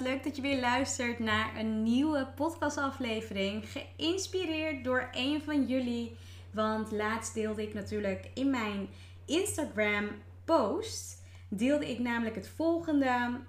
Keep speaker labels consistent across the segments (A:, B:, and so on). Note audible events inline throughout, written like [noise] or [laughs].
A: Leuk dat je weer luistert naar een nieuwe podcastaflevering. Geïnspireerd door een van jullie. Want laatst deelde ik natuurlijk in mijn Instagram post. Deelde ik namelijk het volgende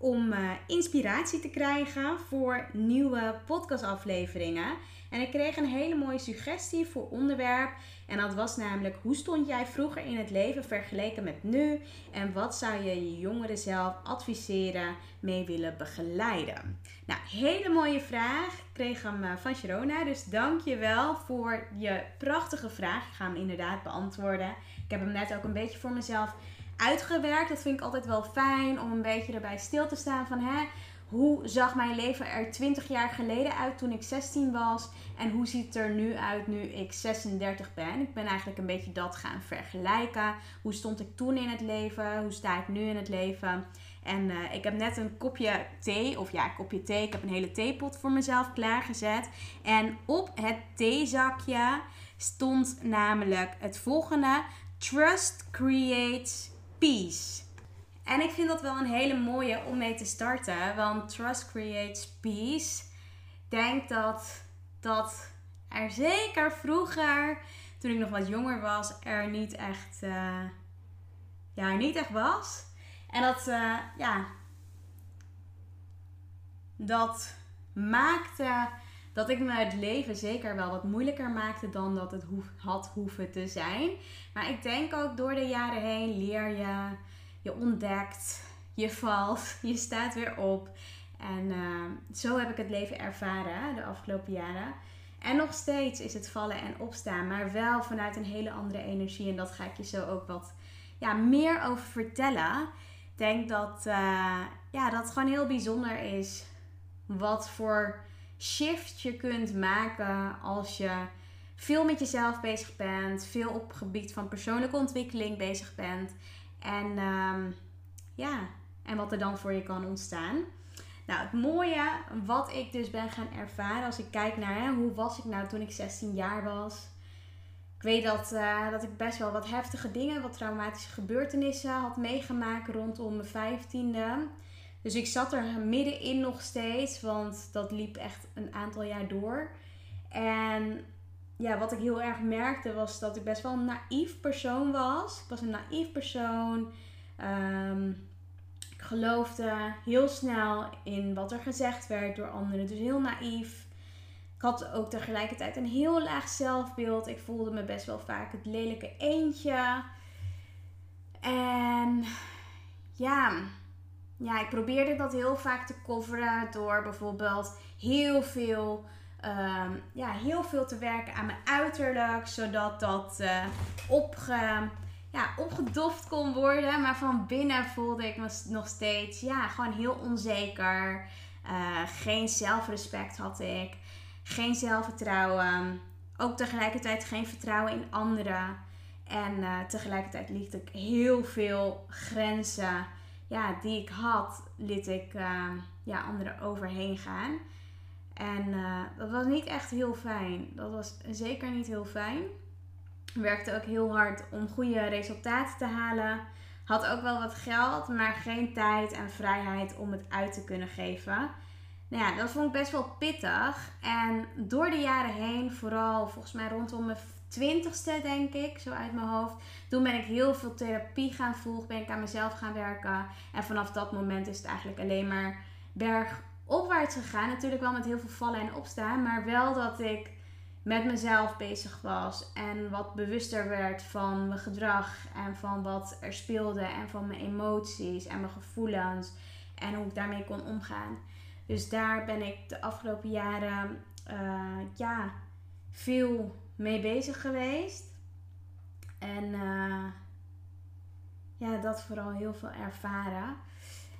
A: om uh, inspiratie te krijgen voor nieuwe podcastafleveringen. En ik kreeg een hele mooie suggestie voor onderwerp. En dat was namelijk: hoe stond jij vroeger in het leven vergeleken met nu? En wat zou je je jongeren zelf adviseren mee willen begeleiden? Nou, hele mooie vraag. Ik kreeg hem eh, van Sharona. Dus dank je wel voor je prachtige vraag. Ik ga hem inderdaad beantwoorden. Ik heb hem net ook een beetje voor mezelf uitgewerkt. Dat vind ik altijd wel fijn om een beetje erbij stil te staan van hè, hoe zag mijn leven er 20 jaar geleden uit toen ik 16 was en hoe ziet het er nu uit nu ik 36 ben. Ik ben eigenlijk een beetje dat gaan vergelijken. Hoe stond ik toen in het leven? Hoe sta ik nu in het leven? En uh, ik heb net een kopje thee, of ja, een kopje thee. Ik heb een hele theepot voor mezelf klaargezet. En op het theezakje stond namelijk het volgende: Trust creates peace. En ik vind dat wel een hele mooie om mee te starten, want trust creates peace. Denk dat dat er zeker vroeger, toen ik nog wat jonger was, er niet echt, uh, ja, niet echt was. En dat, uh, ja, dat maakte dat ik me het leven zeker wel wat moeilijker maakte dan dat het had hoeven te zijn. Maar ik denk ook door de jaren heen leer je, je ontdekt, je valt, [laughs] je staat weer op. En uh, zo heb ik het leven ervaren de afgelopen jaren. En nog steeds is het vallen en opstaan, maar wel vanuit een hele andere energie. En dat ga ik je zo ook wat ja, meer over vertellen. Ik denk dat, uh, ja, dat het gewoon heel bijzonder is wat voor shift je kunt maken als je veel met jezelf bezig bent, veel op het gebied van persoonlijke ontwikkeling bezig bent. En um, ja, en wat er dan voor je kan ontstaan. Nou, het mooie wat ik dus ben gaan ervaren als ik kijk naar hè, hoe was ik nou toen ik 16 jaar was. Ik weet dat, uh, dat ik best wel wat heftige dingen, wat traumatische gebeurtenissen had meegemaakt rondom mijn vijftiende. Dus ik zat er middenin nog steeds, want dat liep echt een aantal jaar door. En ja, wat ik heel erg merkte was dat ik best wel een naïef persoon was. Ik was een naïef persoon. Um, ik geloofde heel snel in wat er gezegd werd door anderen. Dus heel naïef. Ik had ook tegelijkertijd een heel laag zelfbeeld. Ik voelde me best wel vaak het lelijke eentje. En ja, ja, ik probeerde dat heel vaak te coveren door bijvoorbeeld heel veel, um, ja, heel veel te werken aan mijn uiterlijk, zodat dat uh, ja, opgedoft kon worden. Maar van binnen voelde ik me nog steeds ja, gewoon heel onzeker. Uh, geen zelfrespect had ik, geen zelfvertrouwen, ook tegelijkertijd geen vertrouwen in anderen. En uh, tegelijkertijd liet ik heel veel grenzen ja, die ik had, liet ik uh, ja, anderen overheen gaan. En uh, dat was niet echt heel fijn. Dat was zeker niet heel fijn. Werkte ook heel hard om goede resultaten te halen. Had ook wel wat geld, maar geen tijd en vrijheid om het uit te kunnen geven. Nou ja, dat vond ik best wel pittig. En door de jaren heen, vooral volgens mij rondom mijn twintigste, denk ik, zo uit mijn hoofd. Toen ben ik heel veel therapie gaan volgen, ben ik aan mezelf gaan werken. En vanaf dat moment is het eigenlijk alleen maar bergopwaarts gegaan. Natuurlijk wel met heel veel vallen en opstaan, maar wel dat ik met mezelf bezig was en wat bewuster werd van mijn gedrag en van wat er speelde en van mijn emoties en mijn gevoelens en hoe ik daarmee kon omgaan. Dus daar ben ik de afgelopen jaren uh, ja, veel mee bezig geweest. En uh, ja, dat vooral heel veel ervaren.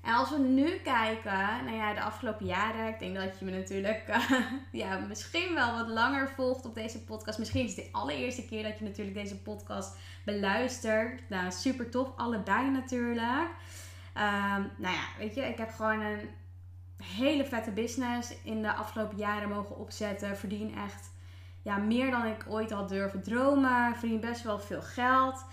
A: En als we nu kijken, nou ja, de afgelopen jaren, ik denk dat je me natuurlijk uh, [laughs] ja, misschien wel wat langer volgt op deze podcast. Misschien is het de allereerste keer dat je natuurlijk deze podcast beluistert. Nou, super tof, allebei natuurlijk. Um, nou ja, weet je, ik heb gewoon een hele vette business in de afgelopen jaren mogen opzetten. Verdien echt ja, meer dan ik ooit had durven dromen. Verdien best wel veel geld.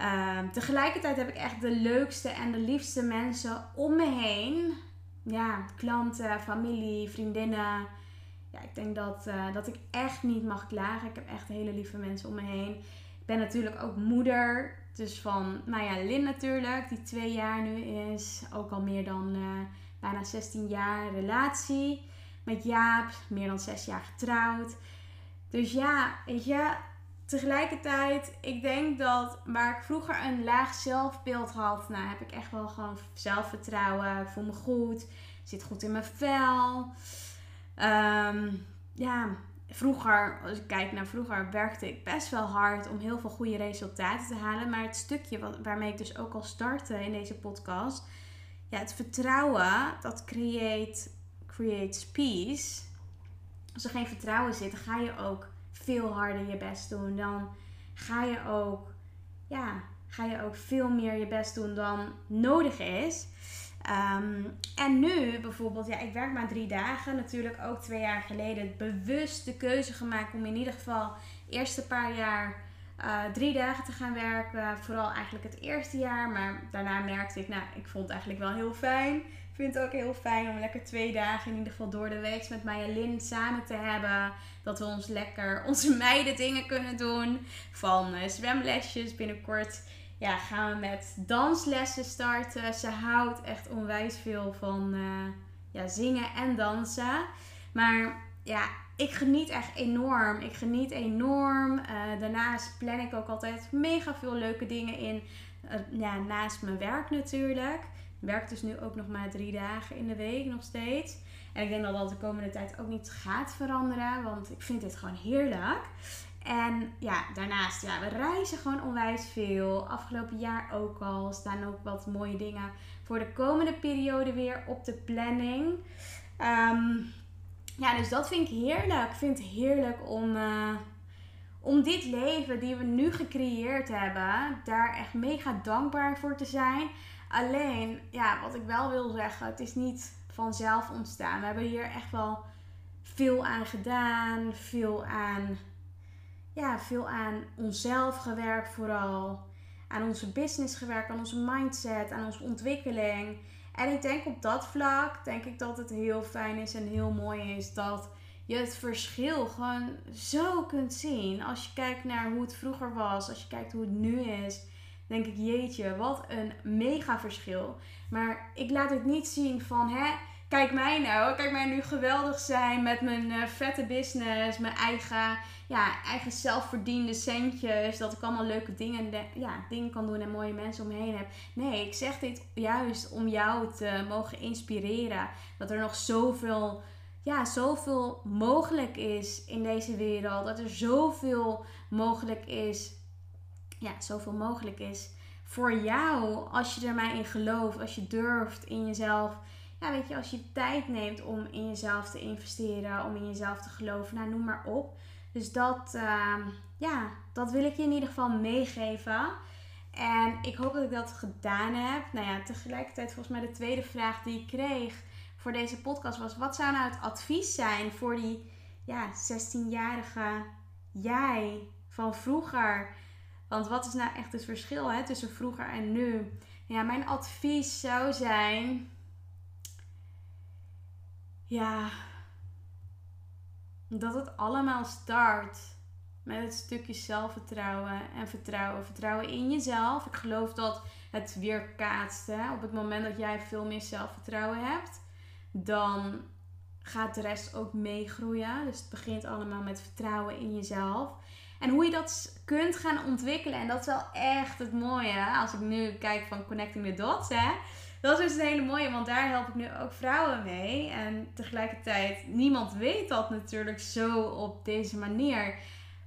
A: Uh, tegelijkertijd heb ik echt de leukste en de liefste mensen om me heen. Ja, klanten, familie, vriendinnen. Ja, ik denk dat, uh, dat ik echt niet mag klagen. Ik heb echt hele lieve mensen om me heen. Ik ben natuurlijk ook moeder. Dus van, nou ja, Lin natuurlijk, die twee jaar nu is. Ook al meer dan uh, bijna 16 jaar relatie met Jaap. Meer dan 6 jaar getrouwd. Dus ja, weet je, tegelijkertijd, ik denk dat waar ik vroeger een laag zelfbeeld had, nou heb ik echt wel gewoon zelfvertrouwen. Voel me goed, zit goed in mijn vel. Um, ja, vroeger, als ik kijk naar vroeger, werkte ik best wel hard om heel veel goede resultaten te halen. Maar het stukje waarmee ik dus ook al startte in deze podcast, ja, het vertrouwen, dat create, creates peace. Als er geen vertrouwen zit, dan ga je ook veel harder je best doen. Dan ga je ook, ja, ga je ook veel meer je best doen dan nodig is. Um, en nu bijvoorbeeld, ja, ik werk maar drie dagen. Natuurlijk ook twee jaar geleden bewust de keuze gemaakt om in ieder geval eerste paar jaar uh, drie dagen te gaan werken. Vooral eigenlijk het eerste jaar. Maar daarna merkte ik, nou, ik vond het eigenlijk wel heel fijn. Ik vind het ook heel fijn om lekker twee dagen in ieder geval door de week met Lin samen te hebben. Dat we ons lekker [laughs] onze meiden dingen kunnen doen. Van uh, zwemlesjes binnenkort ja, gaan we met danslessen starten. Ze houdt echt onwijs veel van uh, ja, zingen en dansen. Maar ja, ik geniet echt enorm. Ik geniet enorm. Uh, daarnaast plan ik ook altijd mega veel leuke dingen in. Uh, ja, naast mijn werk natuurlijk. Ik werk dus nu ook nog maar drie dagen in de week nog steeds. En ik denk dat dat de komende tijd ook niet gaat veranderen. Want ik vind dit gewoon heerlijk. En ja, daarnaast, ja, we reizen gewoon onwijs veel. Afgelopen jaar ook al. Staan ook wat mooie dingen voor de komende periode weer op de planning. Um, ja, dus dat vind ik heerlijk. Ik vind het heerlijk om, uh, om dit leven die we nu gecreëerd hebben, daar echt mega dankbaar voor te zijn. Alleen, ja, wat ik wel wil zeggen, het is niet vanzelf ontstaan. We hebben hier echt wel veel aan gedaan, veel aan ja, veel aan onszelf gewerkt vooral. Aan onze business gewerkt, aan onze mindset, aan onze ontwikkeling. En ik denk op dat vlak, denk ik dat het heel fijn is en heel mooi is dat je het verschil gewoon zo kunt zien. Als je kijkt naar hoe het vroeger was, als je kijkt hoe het nu is, denk ik, jeetje, wat een mega verschil. Maar ik laat het niet zien van, hè, kijk mij nou, kijk mij nu geweldig zijn met mijn uh, vette business, mijn eigen, ja, eigen zelfverdiende centjes, dat ik allemaal leuke dingen, ja, dingen kan doen en mooie mensen om me heb. Nee, ik zeg dit juist om jou te mogen inspireren, dat er nog zoveel, ja, zoveel mogelijk is in deze wereld, dat er zoveel mogelijk is, ja, zoveel mogelijk is voor jou als je er maar in gelooft, als je durft in jezelf ja, weet je, als je tijd neemt om in jezelf te investeren, om in jezelf te geloven, nou noem maar op. Dus dat, uh, ja, dat wil ik je in ieder geval meegeven. En ik hoop dat ik dat gedaan heb. Nou ja, tegelijkertijd volgens mij de tweede vraag die ik kreeg voor deze podcast was: wat zou nou het advies zijn voor die ja, 16-jarige jij van vroeger? Want wat is nou echt het verschil hè, tussen vroeger en nu? Ja, mijn advies zou zijn ja, dat het allemaal start met het stukje zelfvertrouwen en vertrouwen. Vertrouwen in jezelf. Ik geloof dat het weer kaatst. Hè? Op het moment dat jij veel meer zelfvertrouwen hebt, dan gaat de rest ook meegroeien. Dus het begint allemaal met vertrouwen in jezelf. En hoe je dat kunt gaan ontwikkelen. En dat is wel echt het mooie. Als ik nu kijk van Connecting the Dots. Hè? Dat is dus een hele mooie, want daar help ik nu ook vrouwen mee. En tegelijkertijd, niemand weet dat natuurlijk zo op deze manier.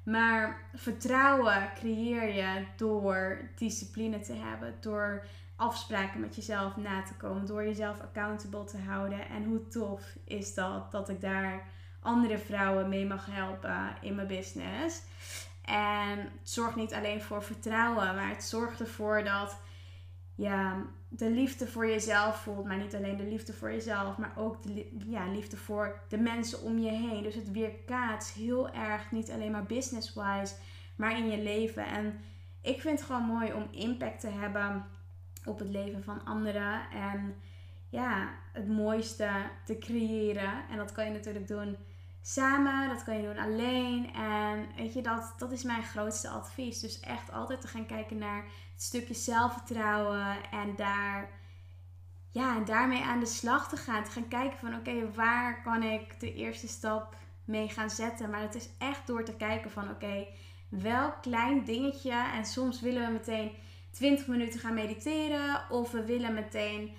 A: Maar vertrouwen creëer je door discipline te hebben, door afspraken met jezelf na te komen. Door jezelf accountable te houden. En hoe tof is dat dat ik daar andere vrouwen mee mag helpen in mijn business. En het zorgt niet alleen voor vertrouwen, maar het zorgt ervoor dat je de liefde voor jezelf voelt. Maar niet alleen de liefde voor jezelf, maar ook de ja, liefde voor de mensen om je heen. Dus het weerkaatst heel erg, niet alleen maar business-wise, maar in je leven. En ik vind het gewoon mooi om impact te hebben op het leven van anderen. En ja, het mooiste te creëren. En dat kan je natuurlijk doen samen, dat kan je doen alleen. En weet je, dat, dat is mijn grootste advies. Dus echt altijd te gaan kijken naar het stukje zelfvertrouwen en daar. Ja, en daarmee aan de slag te gaan. Te gaan kijken van oké, waar kan ik de eerste stap mee gaan zetten. Maar het is echt door te kijken van oké, welk klein dingetje. En soms willen we meteen 20 minuten gaan mediteren. Of we willen meteen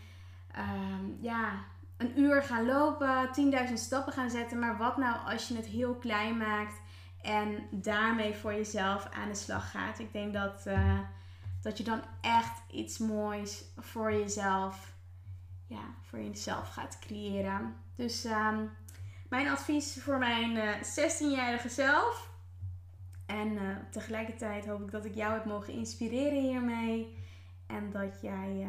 A: ehm, ja, een uur gaan lopen, 10.000 stappen gaan zetten. Maar wat nou als je het heel klein maakt en daarmee voor jezelf aan de slag gaat? Ik denk dat, uh, dat je dan echt iets moois voor jezelf, ja, voor jezelf gaat creëren. Dus um, mijn advies voor mijn uh, eh, 16-jarige zelf. En uh, tegelijkertijd hoop ik dat ik jou heb mogen inspireren hiermee. En dat jij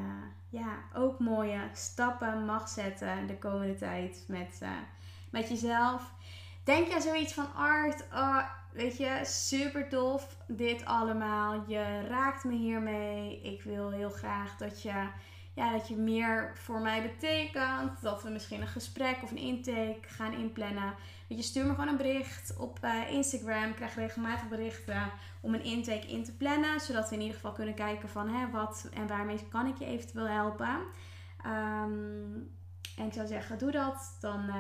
A: ja, ook mooie stappen mag zetten de komende tijd met, uh, met jezelf. Denk je zoiets van art, oh, weet je, super tof dit allemaal. Je raakt me hiermee. Ik wil heel graag dat je, ja, dat je meer voor mij betekent. Dat we misschien een gesprek of een intake gaan inplannen. Weet je, stuur me gewoon een bericht op uh, Instagram. Ik krijg regelmatig berichten om een intake in te plannen. Zodat we in ieder geval kunnen kijken van hè, wat en waarmee kan ik je eventueel helpen. En ik zou zeggen, doe dat. Dan uh,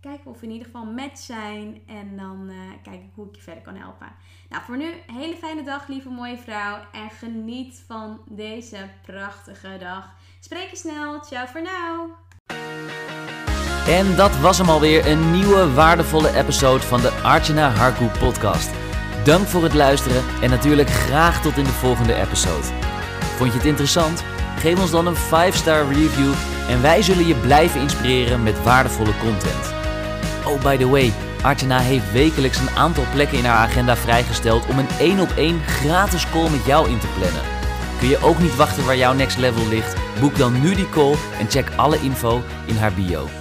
A: kijken we of we in ieder geval match zijn. En dan uh, kijk ik hoe ik je verder kan helpen. Nou, voor nu hele fijne dag, lieve mooie vrouw. En geniet van deze prachtige dag. Spreek je snel. Ciao voor nu.
B: En dat was hem alweer, een nieuwe waardevolle episode van de Archana Harku podcast. Dank voor het luisteren en natuurlijk graag tot in de volgende episode. Vond je het interessant? Geef ons dan een 5-star review en wij zullen je blijven inspireren met waardevolle content. Oh, by the way, Archana heeft wekelijks een aantal plekken in haar agenda vrijgesteld om een 1 op 1 gratis call met jou in te plannen. Kun je ook niet wachten waar jouw next level ligt? Boek dan nu die call en check alle info in haar bio.